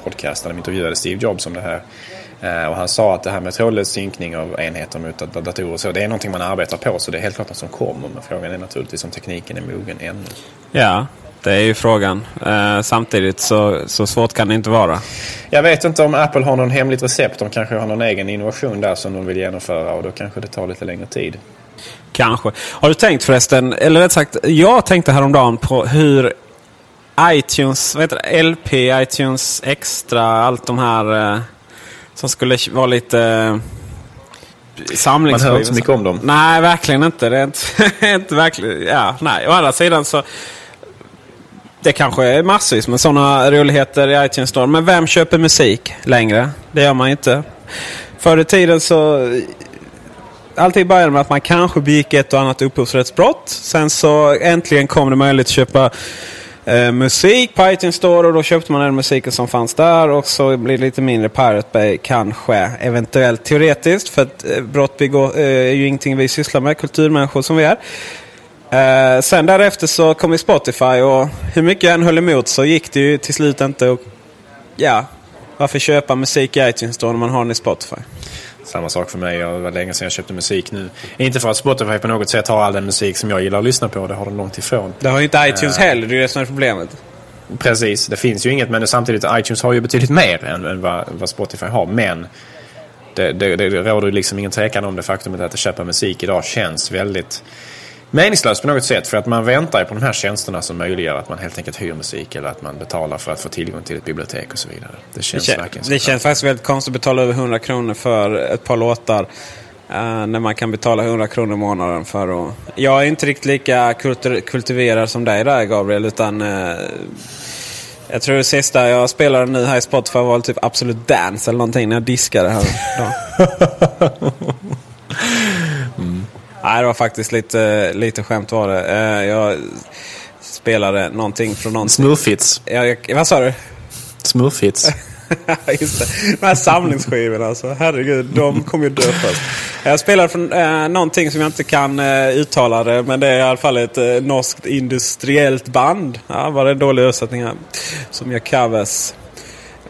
podcast där de intervjuade Steve Jobs om det här och han sa att det här med trådlös synkning av enheter mot datorer så det är någonting man arbetar på så det är helt klart något som kommer. Men frågan är naturligtvis om tekniken är mogen ännu. Ja, det är ju frågan. Eh, samtidigt så, så svårt kan det inte vara. Jag vet inte om Apple har någon hemligt recept. De kanske har någon egen innovation där som de vill genomföra och då kanske det tar lite längre tid. Kanske. Har du tänkt förresten, eller rätt sagt, jag tänkte häromdagen på hur iTunes, vad heter det, LP, iTunes Extra, allt de här... Eh, som skulle vara lite eh, samlingsskivor. Man hör inte så mycket om dem. Nej, verkligen inte. Det är inte, *laughs* inte verkligen. Ja, nej. Å andra sidan så. Det kanske är massvis med sådana roligheter i iTunes Store. Men vem köper musik längre? Det gör man inte. Förr i tiden så... Allting började med att man kanske begick ett och annat upphovsrättsbrott. Sen så äntligen kom det möjligt att köpa eh, musik på iTunes Store och då köpte man den musiken som fanns där och så blir det lite mindre Pirate Bay kanske. Eventuellt teoretiskt för att eh, brott eh, är ju ingenting vi sysslar med, kulturmänniskor som vi är. Eh, sen därefter så kom ju Spotify och hur mycket jag än höll emot så gick det ju till slut inte att... Ja, varför köpa musik i iTunes Store när man har den i Spotify? Samma sak för mig. Det var länge sedan jag köpte musik nu. Inte för att Spotify på något sätt har all den musik som jag gillar att lyssna på. Det har de långt ifrån. Det har ju inte iTunes uh, heller. Det är det som är problemet. Precis. Det finns ju inget. Men samtidigt iTunes har ju betydligt mer än, än vad, vad, Spotify har. Men det, det, det råder liksom ingen tvekan om det faktumet att köpa musik idag känns väldigt meningslöst på något sätt. För att man väntar på de här tjänsterna som möjliggör att man helt enkelt hyr musik eller att man betalar för att få tillgång till ett bibliotek och så vidare. Det känns det, verkligen Det känns faktiskt väldigt konstigt att betala över 100 kronor för ett par låtar. Uh, när man kan betala 100 kronor i månaden för att... Jag är inte riktigt lika kultur, kultiverad som dig där Gabriel. Utan uh, jag tror det sista jag spelade nu här i Spotify var typ Absolut Dance eller någonting när jag diskade här. *laughs* Nej, det var faktiskt lite, lite skämt var det. Eh, jag spelade någonting från någonting. Smurfhits. Ja, vad sa du? Smurfhits. *laughs* Just det. De här samlingsskivorna alltså. Herregud, de kommer ju dö först. Jag spelar från eh, någonting som jag inte kan eh, uttala det. Men det är i alla fall ett eh, norskt industriellt band. Ja, var det en dålig översättning här. Som gör covers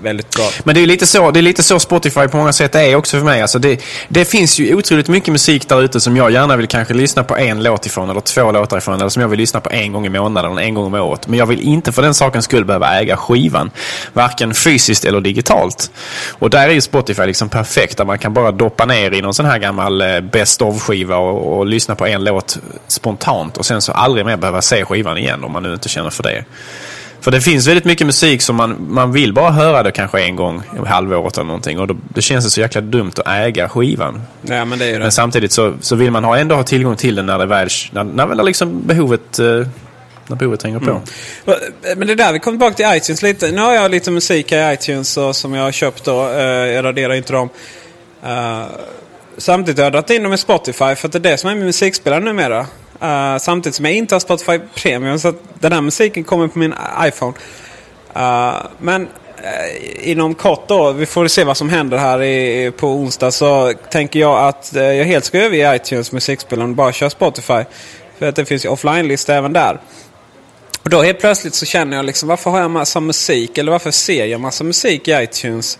väldigt bra. Men det är lite så, det är lite så Spotify på många sätt är också för mig. Alltså det, det finns ju otroligt mycket musik där ute som jag gärna vill kanske lyssna på en låt ifrån eller två låtar ifrån. Eller som jag vill lyssna på en gång i månaden eller en gång om året. Men jag vill inte för den sakens skull behöva äga skivan. Varken fysiskt eller digitalt. Och där är ju Spotify liksom perfekt. Där man kan bara doppa ner i någon sån här gammal eh, best of-skiva och, och lyssna på en låt spontant. Och sen så aldrig mer behöva se skivan igen om man nu inte känner för det. För det finns väldigt mycket musik som man, man vill bara höra det kanske en gång i halvåret eller någonting. Och då, det känns det så jäkla dumt att äga skivan. Ja, men, det är det. men samtidigt så, så vill man ha, ändå ha tillgång till den när det väl, när, när liksom behovet eh, när behovet tränger på. Mm. Men det där, vi kommer tillbaka till iTunes lite. Nu har jag lite musik i iTunes som jag har köpt då. Uh, jag raderar inte dem. Uh, samtidigt har jag dragit in dem i Spotify för att det är det som är min musikspelare numera. Uh, samtidigt som jag inte har Spotify Premium. Så att den här musiken kommer på min iPhone. Uh, men uh, inom kort då, vi får se vad som händer här i, på onsdag. Så tänker jag att jag helt ska överge iTunes musikspelaren och bara köra Spotify. För att det finns ju offline-lista även där. Och då helt plötsligt så känner jag liksom varför har jag massa musik? Eller varför ser jag massa musik i iTunes?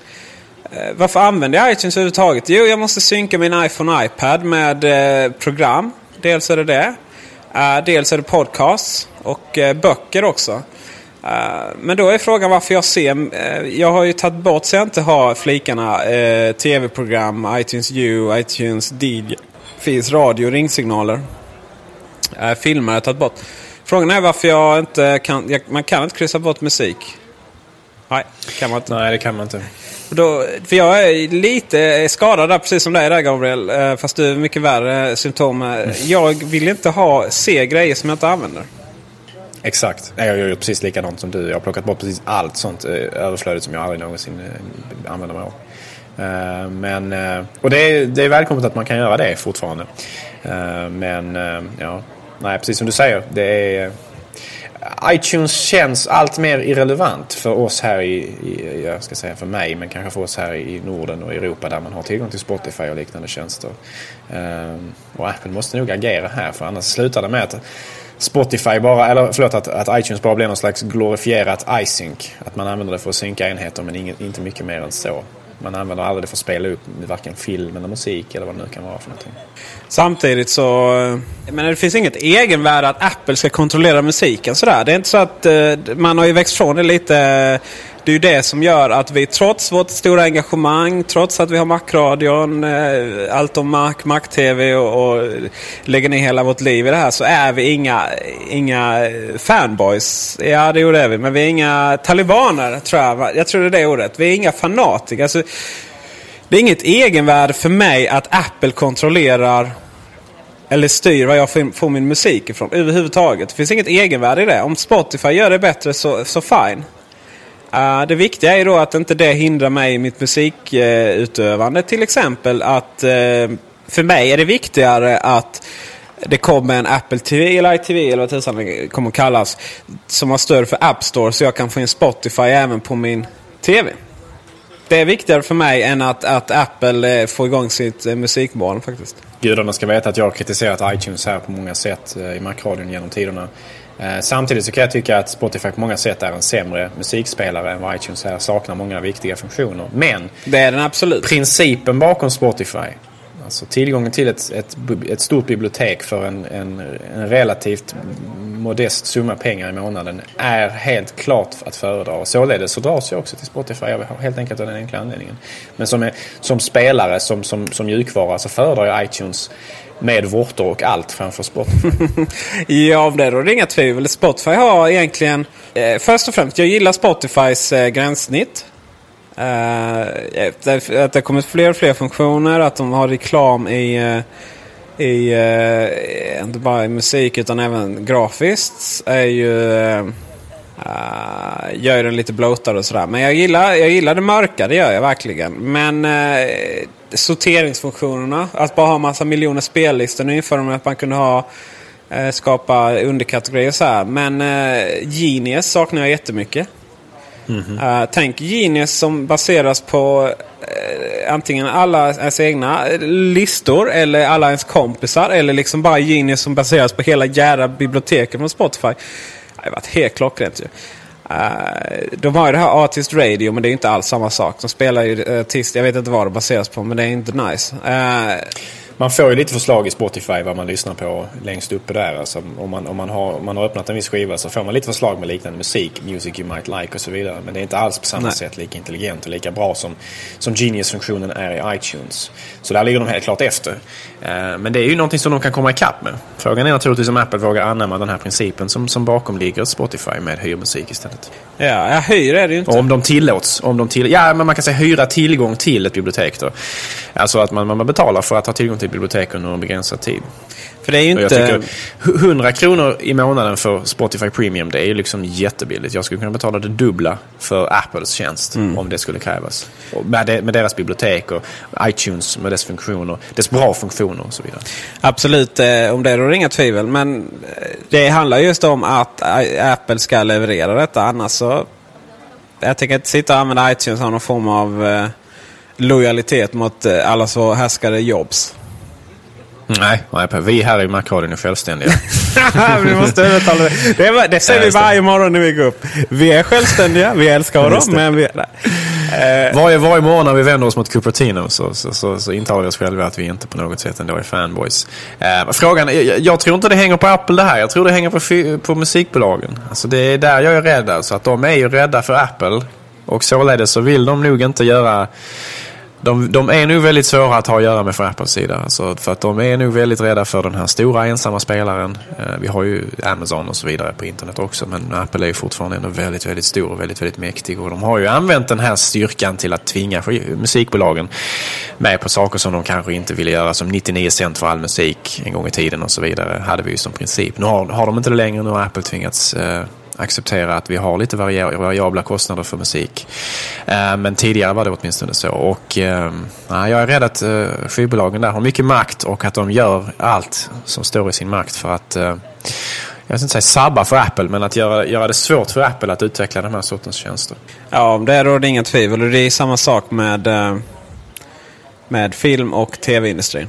Varför använder jag iTunes överhuvudtaget? Jo, jag måste synka min iPhone och iPad med program. Dels är det det. Eh, dels är det podcasts och eh, böcker också. Eh, men då är frågan varför jag ser... jag har ju tagit bort så jag inte har flikarna tv-program, iTunes U, iTunes DJ. Finns radio, ringsignaler. filmer har jag tagit bort. Frågan är varför jag inte kan... Jag, man kan inte kryssa bort musik. Nej, kan man inte. Nej, det kan man inte. Då, för jag är lite skadad där, precis som dig där Gabriel. Eh, fast du är mycket värre symptom. Jag vill inte ha, se grejer som jag inte använder. Exakt. Jag gör precis likadant som du. Jag har plockat bort precis allt sånt eh, överflödigt som jag aldrig någonsin eh, använder mig av. Men, och det är, det är välkommet att man kan göra det fortfarande. Men ja, nej, precis som du säger. Det är iTunes känns allt mer irrelevant för oss här i, i, jag ska säga för mig, men kanske för oss här i Norden och Europa där man har tillgång till Spotify och liknande tjänster. Um, och Apple måste nog agera här för annars slutar det med att Spotify bara, eller förlåt, att, att iTunes bara blir någon slags glorifierat iSync. Att man använder det för att synka enheter men inget, inte mycket mer än så. Man använder aldrig det för att spela upp varken film eller musik eller vad det nu kan vara för någonting. Samtidigt så... Eh, men det finns inget egenvärde att Apple ska kontrollera musiken sådär. Det är inte så att... Eh, man har ju växt från det lite det är ju det som gör att vi trots vårt stora engagemang, trots att vi har Macradion, eh, allt om Mac, Mac-TV och, och lägger ner hela vårt liv i det här så är vi inga, inga fanboys. Ja, det är vi. Men vi är inga talibaner, tror jag. Jag tror det är det ordet. Vi är inga fanatiker. Alltså, det är inget egenvärde för mig att Apple kontrollerar eller styr var jag får min musik ifrån överhuvudtaget. Det finns inget egenvärde i det. Om Spotify gör det bättre så, så fine. Uh, det viktiga är då att inte det hindrar mig i mitt musikutövande. Uh, till exempel att uh, för mig är det viktigare att det kommer en Apple TV eller iTV eller vad tusan det kommer att kallas. Som har stöd för App Store så jag kan få in Spotify även på min TV. Det är viktigare för mig än att, att Apple eh, får igång sitt eh, faktiskt. Gudarna ska veta att jag har kritiserat iTunes här på många sätt eh, i Macradion genom tiderna. Eh, Samtidigt så kan jag tycka att Spotify på många sätt är en sämre musikspelare än vad iTunes är. Saknar många viktiga funktioner. Men Det är den absolut. principen bakom Spotify, alltså tillgången till ett, ett, ett stort bibliotek för en, en, en relativt modest summa pengar i månaden är helt klart att föredra. Och således så dras jag också till Spotify helt enkelt av den enkla anledningen. Men som, är, som spelare, som, som, som mjukvara, så föredrar jag iTunes med vårtor och allt framför Spotify. *laughs* Ja, om det råder inga tvivel. Spotify har egentligen... Eh, först och främst, jag gillar Spotifys eh, gränssnitt. Eh, att det har kommit fler och fler funktioner. Att de har reklam i... Eh, i eh, inte bara i musik utan även grafiskt. Är ju... Eh, Uh, gör den lite blotad och sådär. Men jag gillar, jag gillar det mörka, det gör jag verkligen. Men uh, sorteringsfunktionerna, att bara ha massa miljoner spellistor. Nu inför de att man kunde ha uh, skapa underkategorier så här. Men uh, Genius saknar jag jättemycket. Uh, tänk Genius som baseras på uh, antingen alla ens egna listor eller alla ens kompisar. Eller liksom bara Genius som baseras på hela jävla biblioteket från Spotify. Det har varit helt klockrent ju. Uh, de har ju det här Artist Radio men det är inte alls samma sak. De spelar ju artist, jag vet inte vad det baseras på men det är inte nice. Uh, man får ju lite förslag i Spotify vad man lyssnar på längst uppe där. Alltså, om, man, om, man har, om man har öppnat en viss skiva så får man lite förslag med liknande musik. Music you might like och så vidare. Men det är inte alls på samma Nej. sätt lika intelligent och lika bra som, som Genius-funktionen är i iTunes. Så där ligger de helt klart efter. Eh, men det är ju någonting som de kan komma ikapp med. Frågan är naturligtvis om Apple vågar anamma den här principen som, som bakom ligger Spotify med hyrmusik istället. ja, ja, hyr är det ju inte. Och om de tillåts. Om de till, ja, men man kan säga hyra tillgång till ett bibliotek. Då. Alltså att man, man betalar för att ha tillgång till bibliotek under en begränsad tid. För det är ju inte... tycker hu- 100 kronor i månaden för Spotify Premium, det är ju liksom jättebilligt. Jag skulle kunna betala det dubbla för Apples tjänst om det skulle krävas. Med, det, med deras bibliotek och iTunes med dess funktioner, dess bra funktioner och så vidare. Absolut, eh, om det råder inga tvivel. Men eh, det handlar just om att Apple ska leverera detta. Annars så... Jag tänker inte sitta och använda iTunes som någon form av eh, lojalitet mot alla så härskade jobs. Nej, nej, vi här i Macradion är självständiga. *laughs* *laughs* vi måste övertala det. Det, är- det säger Ja, vi just det. varje morgon när vi går upp. Vi är självständiga, vi älskar dem, men vi... Eh, Varje, varje morgon när vi vänder oss mot Cupertino så, så, så, så intalar vi oss själva att vi inte på något sätt ändå är fanboys. Eh, frågan, jag, jag tror inte det hänger på Apple det här. Jag tror det hänger på, på musikbolagen. Alltså det är där jag är rädd. Alltså att de är ju rädda för Apple. Och således så vill de nog inte göra... De, de är nog väldigt svåra att ha att göra med från Apples sida. Alltså för att de är nog väldigt rädda för den här stora ensamma spelaren. Eh, vi har ju Amazon och så vidare på internet också. Men Apple är ju fortfarande ändå väldigt, väldigt stor och väldigt, väldigt mäktig. Och de har ju använt den här styrkan till att tvinga musikbolagen med på saker som de kanske inte ville göra. Som 99 cent för all musik en gång i tiden och så vidare. Hade vi ju som princip. Nu har, har de inte det längre. Nu har Apple tvingats eh, acceptera att vi har lite variabla kostnader för musik. Eh, men tidigare var det åtminstone så. Och ehm, nej, jag är rädd att eh, skivbolagen där har mycket makt och att de gör allt som står i sin makt för att eh, jag ska inte säga sabba för Apple, men att göra, göra det svårt för Apple att utveckla den här sortens tjänster. ja, om det råder inga tvivel. Och det är samma sak med, med film och tv-industrin.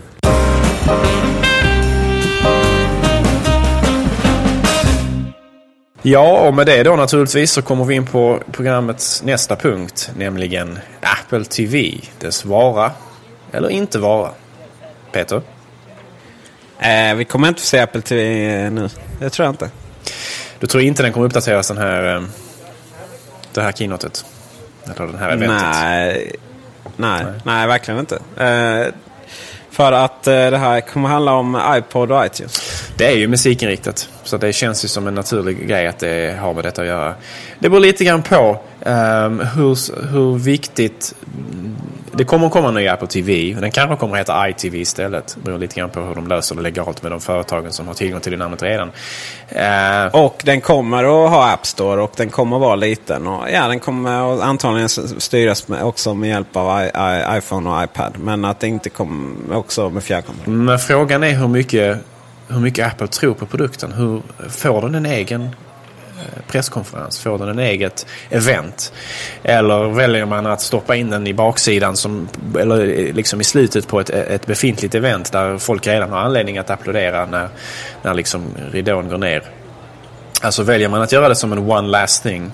Ja, och med det då naturligtvis så kommer vi in på programmets nästa punkt, nämligen Apple TV, dess vara eller inte vara. Peter? Eh, vi kommer inte få se Apple TV nu. Det tror jag inte. Du tror inte den kommer uppdateras den här, eh, det här keynotet? Eller det här eventet? Nej, nej, nej, verkligen inte. Eh, för att eh, det här kommer handla om iPod och iTunes. Det är ju musikinriktat. Så det känns ju som en naturlig grej att det har med detta att göra. Det beror lite grann på ehm, hur, hur viktigt... Det kommer att komma en ny Apple TV. Den kanske kommer att heta iTV istället. Det beror lite grann på hur de löser det legalt med de företagen som har tillgång till det namnet redan. Eh, Och den kommer att ha App Store och den kommer att vara liten. Och, ja, den kommer att antagligen styras med, också med hjälp av I, I, iPhone och iPad. Men att det inte kommer också med fjärrkontroll. Men frågan är hur mycket, hur mycket Apple tror på produkten. Hur Får den en egen eh, presskonferens? Får den en eget event? Eller väljer man att stoppa in den i baksidan som, eller eh, liksom i slutet på ett, eh, ett befintligt event där folk redan har anledning att applådera när, när liksom ridån går ner? Alltså väljer man att göra det som en one last thing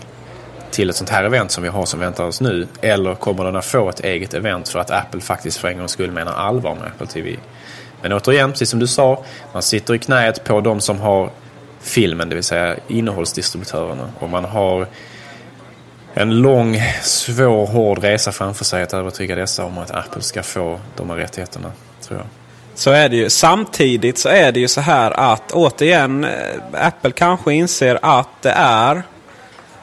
till ett sånt här event som vi har som väntar oss nu? Eller kommer den att få ett eget event för att Apple faktiskt för en gångs skull menar allvar med Apple TV? Men återigen, precis som du sa, man sitter i knät på de som har filmen, det vill säga innehållsdistributörerna. Och man har en lång, svår, hård resa framför sig att övertyga dessa om att Apple ska få de här rättigheterna, tror jag. Så är det ju. Samtidigt så är det ju så här att återigen eh, Apple kanske inser att det är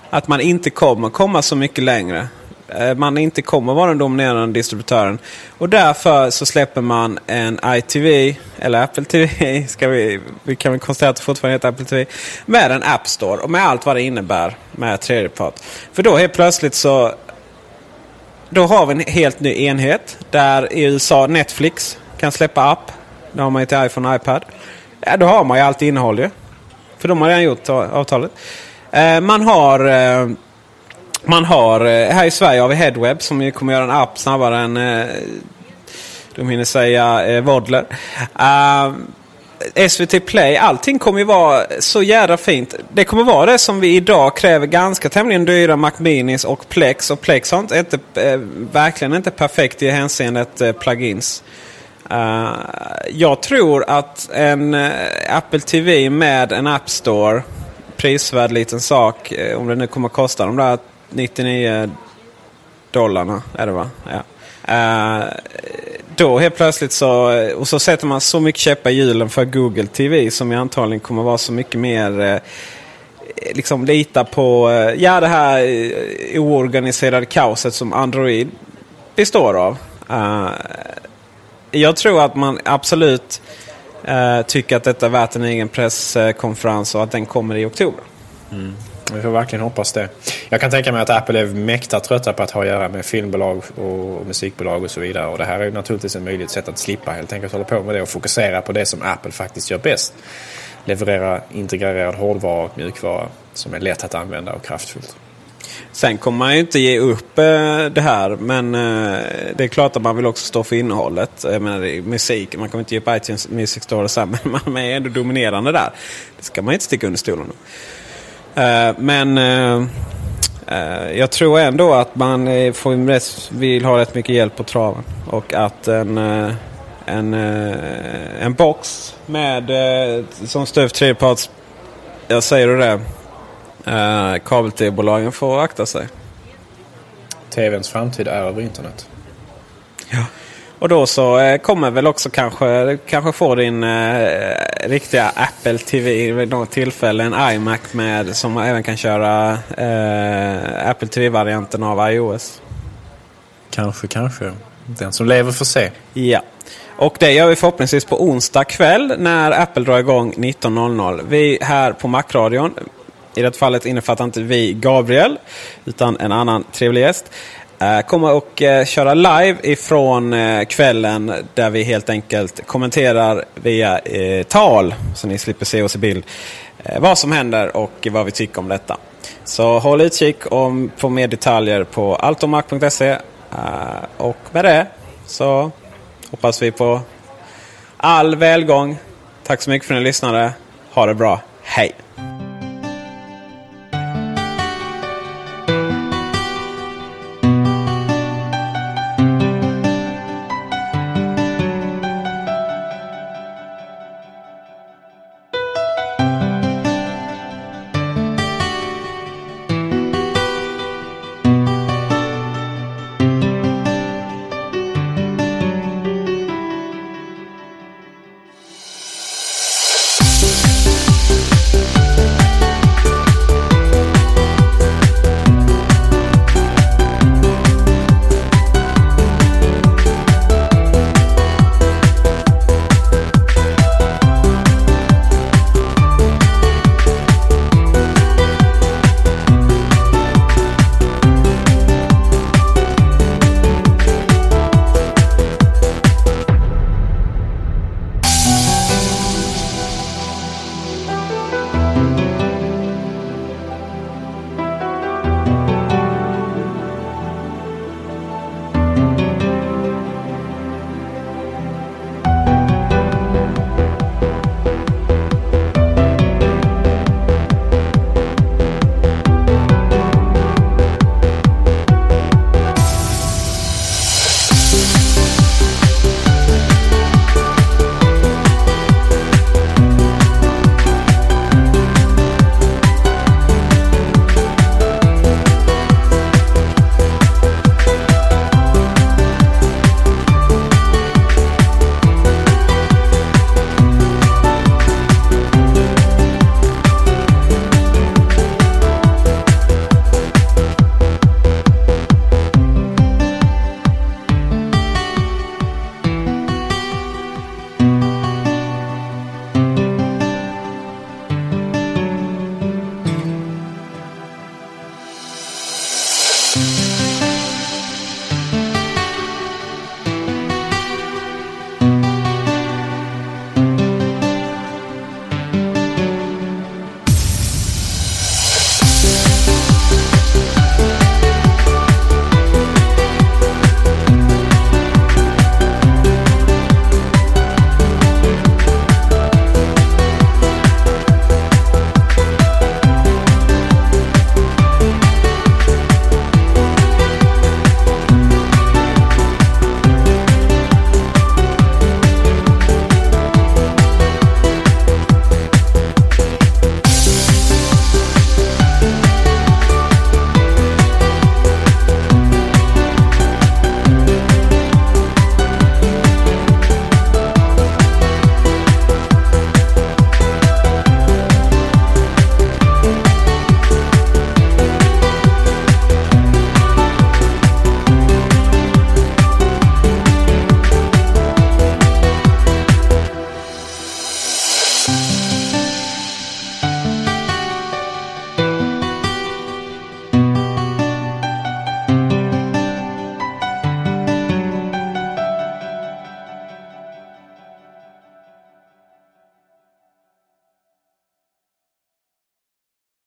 att man inte kommer komma så mycket längre. Eh, man inte kommer vara den dominerande distributören. Och därför så släpper man en iTV, eller Apple TV, *laughs* ska vi, vi kan väl konstatera att det fortfarande heter Apple TV, med en App Store och med allt vad det innebär med tredjepart. För då helt plötsligt så då har vi en helt ny enhet där i USA Netflix kan släppa app. Det har man ju till iPhone och iPad. Ja, då har man ju allt innehåll ju. För de har redan gjort avtalet. Eh, man har eh, man har, eh, här i Sverige har vi Headweb som kommer göra en app snabbare än eh, de hinner säga eh, Vodler. SVT Play, allting kommer ju vara så jävla fint. Det kommer vara det som vi idag kräver ganska tämligen dyra Mac Minis och Plex. Och Plex har inte, inte verkligen inte perfekt i hänseendet plugins. Uh, jag tror att en Apple TV med en App Store, prisvärd liten sak, om det nu kommer att kosta de där 99 dollarna är det va? Ja. Uh, då helt plötsligt så, och så sätter man så mycket käppar i hjulen för Google TV som ju antagligen kommer vara så mycket mer uh, liksom lita på uh, ja, det här uh, oorganiserade kaoset som Android består av. jag tror att man absolut tycker att detta är värt en egen presskonferens och att den kommer i oktober. Mm. Vi får verkligen hoppas det. Jag kan tänka mig att Apple är mäkta trötta på att ha att göra med filmbolag och musikbolag och så vidare. Och det här är naturligtvis en möjligt sätt att slippa helt enkelt hålla på med det och fokusera på det som Apple faktiskt gör bäst. Leverera integrerad hårdvara och mjukvara som är lätt att använda och kraftfullt. Sen kommer man ju inte ge upp eh, det här. Men eh, det är klart att man vill också stå för innehållet. Jag menar, musik, man kommer inte ge upp iTunes Music Store och så här, *laughs* men man är ändå dominerande där. Det ska man inte sticka under stolen. med men uh, uh, jag tror ändå att man får rätt, vill ha rätt mycket hjälp på traven. Och att en, en, en box med som stöv tredjeparts, jag säger det, uh, kabel-tv-bolagen får akta sig. TVns framtid är över internet. Ja. Och då så eh, kommer väl också kanske, kanske få din eh, riktiga Apple TV vid något tillfälle. En iMac med, som även kan köra eh, Apple TV-varianten av iOS. Kanske, kanske. Den som lever får se. Ja. Och det gör vi förhoppningsvis på onsdag kväll när Apple drar igång 19.00. Vi här på Macradion, i det fallet innefattar inte vi Gabriel, utan en annan trevlig gäst. Eh, Kommer och eh, köra live ifrån eh, kvällen där vi helt enkelt kommenterar via eh, tal. Så ni slipper se oss i bild. Eh, vad som händer och vad vi tycker om detta. Så håll utkik om, på mer detaljer på altomac.se. Och med det så hoppas vi på all välgång. Tack så mycket för att ni lyssnade. Ha det bra. Hej!